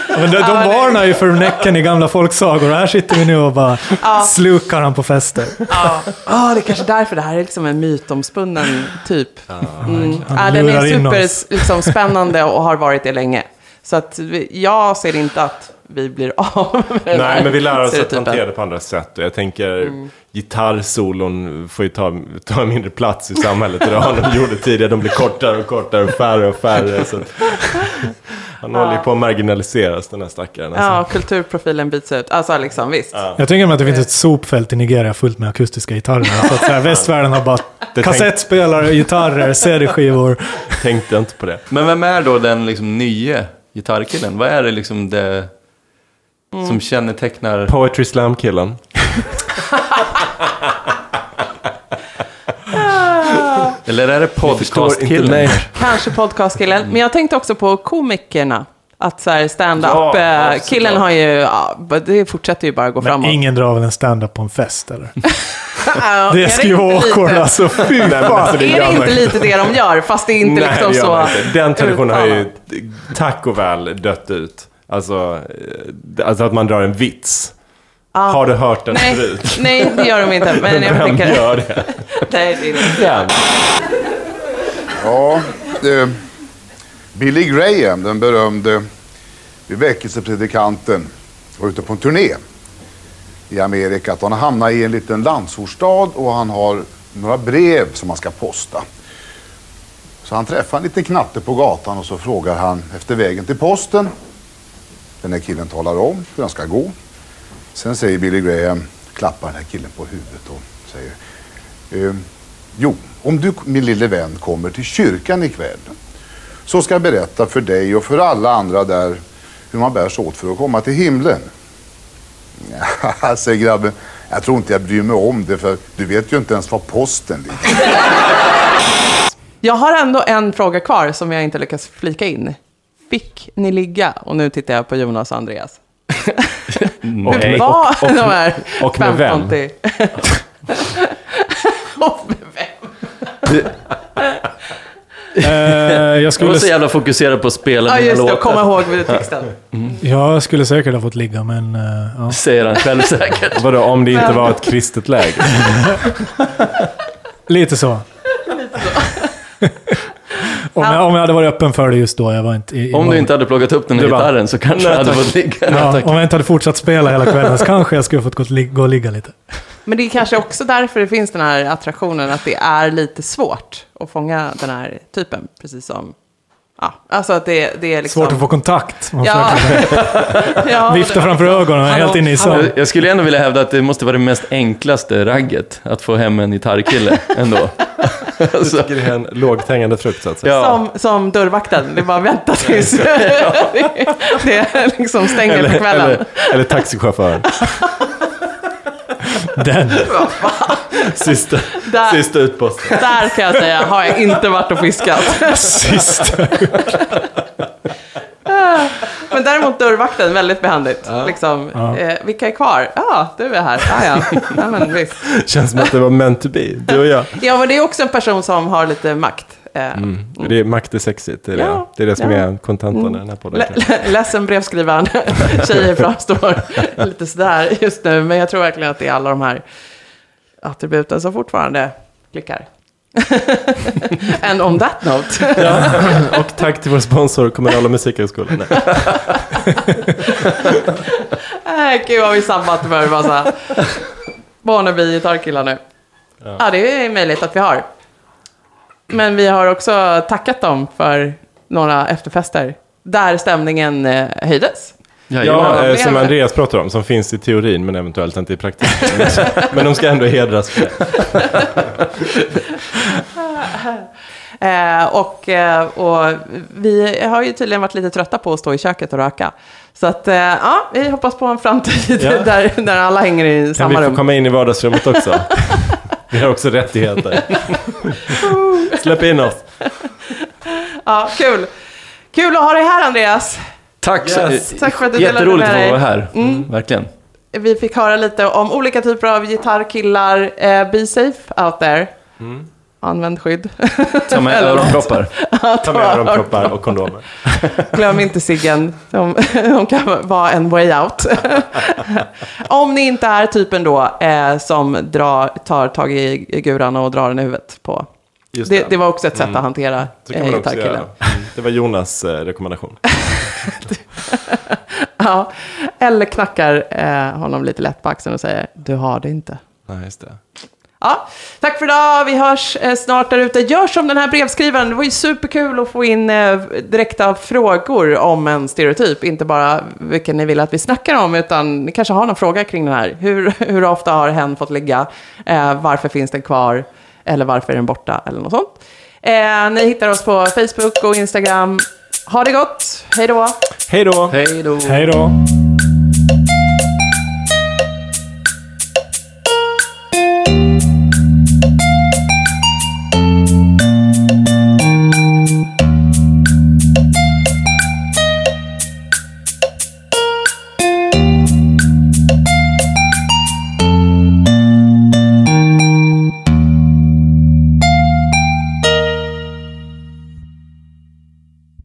Men de, de Ja, varnar ju för Näcken i gamla folksagor och här sitter vi nu och bara slukar han på fester. Ja, ah, det är kanske därför det här är liksom en mytomspunnen typ. Mm. Ja, den är in super oss. liksom, spännande och har varit det länge. Så att jag ser inte att vi blir av med här Nej, men vi lär oss att stereotypen. hantera det på andra sätt. Och jag tänker, Mm. gitarrsolon får ju ta, ta mindre plats i samhället idag än de gjorde tidigare. De blir kortare och kortare och färre och färre. Så att, han håller ju på att marginaliseras, den här stackaren. Alltså. Ja, kulturprofilen byts ut. Alltså liksom, visst. Jag tänker mig att det finns ett sopfält i Nigeria fullt med akustiska gitarrer. Så att så här, västvärlden har bara Det kassettspelare, gitarrer, CD-skivor. Tänkte jag inte på det. Men vem är då den liksom nya gitarrkillen? Vad är det liksom det som kännetecknar... Poetry Slam-killen. Eller är det podcastkillen? Kanske podcastkillen. Men jag tänkte också på komikerna. Att så här stand-up, Ja, eh, killen har ju, ja, det fortsätter ju bara gå Men framåt. ingen drar väl en stand-up på en fest eller? Ja, Det skulle ju vara awkward alltså. Fy Nej, men fan. alltså, det Är det man inte lite det de gör? Fast det är inte Nej, liksom så... inte. Den traditionen har ju tack och väl dött ut. Alltså, eh, alltså att man drar en vits. Har du hört den Nej, förut? nej, det gör de inte. Men jag Vem tänker... gör det? Nej, det är inte. Den. Ja, eh, Billy Graham, den berömde väckelsepredikanten, var ute på en turné i Amerika. Att han har hamnat i en liten landsortsstad och han har några brev som han ska posta. Så han träffar en liten knatte på gatan och så frågar han efter vägen till posten. Den här killen talar om hur han ska gå. Sen säger Billy Graham, klappar den här killen på huvudet och säger eh, Jo, om du min lille vän kommer till kyrkan ikväll så ska jag berätta för dig och för alla andra där hur man bär sig åt för att komma till himlen. Ja, säger grabben. Jag tror inte jag bryr mig om det för du vet ju inte ens var posten ligger. Jag har ändå en fråga kvar som jag inte lyckas flika in. Fick ni ligga? Och nu tittar jag på Jonas och Andreas. Hur var de här och med vem? 15 till... och med vem? Eh, jag, Jag skulle, var så jävla fokuserad på att spela Ja, mina just det. Och komma låtar. ihåg texten. jag skulle säkert ha fått ligga, men eh, ja. Säger han självsäkert. Vadå, om det inte var ett kristet läger? lite så. Om, jag, om jag hade varit öppen för det just då. Jag var inte i, Om du inte hade plockat upp den här Du bara, gitarren så kanske jag hade fått ligga. Ja, om jag inte hade fortsatt spela hela kvällen så kanske jag skulle fått gå, gå och ligga lite. Men det är kanske också därför det finns den här attraktionen, att det är lite svårt att fånga den här typen. Precis som... Ja, alltså att det, det är liksom... Svårt att få kontakt. Ja, vifta framför ögonen, Hallå, helt inne i sömn. Jag, skulle ändå vilja hävda att det måste vara det mest enklaste ragget, att få hem en gitarrkille ändå. Alltså, Jag tycker det är en lågt hängande frukt så att säga. ja. Som, som dörrvakten, det är bara vänta tills det, det liksom stänger Eller, kvällen. eller, eller taxichauffören. Den. Sista, Där, sista utposten. där kan jag säga, har jag inte varit och fiskat. Sista. Men däremot dörrvakten, väldigt behändigt. Liksom, eh, vilka är kvar? Ja, du är här. Ja, ja. ja men, visst. Känns som att det var meant to be. Du och jag. ja, men det är också en person som har lite makt. Eh, Det är, makt är sexigt. Det är, Ja, det. det är det som ja. är kontentan i den här podden. Le- ledsen brevskrivaren. Tjejer framstår lite sådär just nu. Men jag tror verkligen att det är alla de här attributen som fortfarande klickar. And on that note. Och tack till vår sponsor, Kommunala Musikhögskolan. Nej. Äh, Gud vad vi sabbat för en massa wannabe-gitarrkillar nu. Ja. det är möjligt att vi har. Men vi har också tackat dem för några efterfester. Där stämningen eh, höjdes. Ja, Ja, ja. eh, som Andreas pratar om, som finns i teorin men eventuellt inte i praktiken. Men de ska ändå hedras för det. Eh, och, eh, och vi har ju tydligen varit lite trötta på att stå i köket och röka. Så att, eh, ja, vi hoppas på en framtid Ja. där, där alla hänger i Kan samma vi få rum. komma in i vardagsrummet också? Vi har också rättigheter. Släpp in oss. Ja, kul. Kul att ha dig här, Andreas. Tack! så- Yes. Tack för att du delade Jätteroligt med att vara här. Mm, verkligen. Vi fick höra lite om olika typer av gitarrkillar. Eh, be safe out there. Använd skydd. Ta med öronproppar. Ta med öronproppar och kondomer. Glöm inte ciggen. De, de kan vara en way out. Om ni inte är typen då eh, som drar, tar tag i guran och drar den i huvudet på. Just Det, det var också ett sätt att hantera eh, gitarrkillen. Mm, Det var Jonas eh, rekommendation. Ja. Eller knackar eh, honom lite lätt på axeln och säger du har det inte. Nej, just det. Ja, tack för idag. Vi hörs eh, snart där ute. Gör som den här brevskrivaren. Det var ju superkul att få in eh, direkta frågor om en stereotyp. Inte bara vilken ni vill att vi snackar om, utan ni kanske har någon fråga kring den här. Hur, hur ofta har hen fått ligga? Eh, varför finns den kvar? Eller varför är den borta? Eller något sånt. Eh, ni hittar oss på Facebook och Instagram. Ha det gott. Hej då. Hej då! Hej då! Hej då!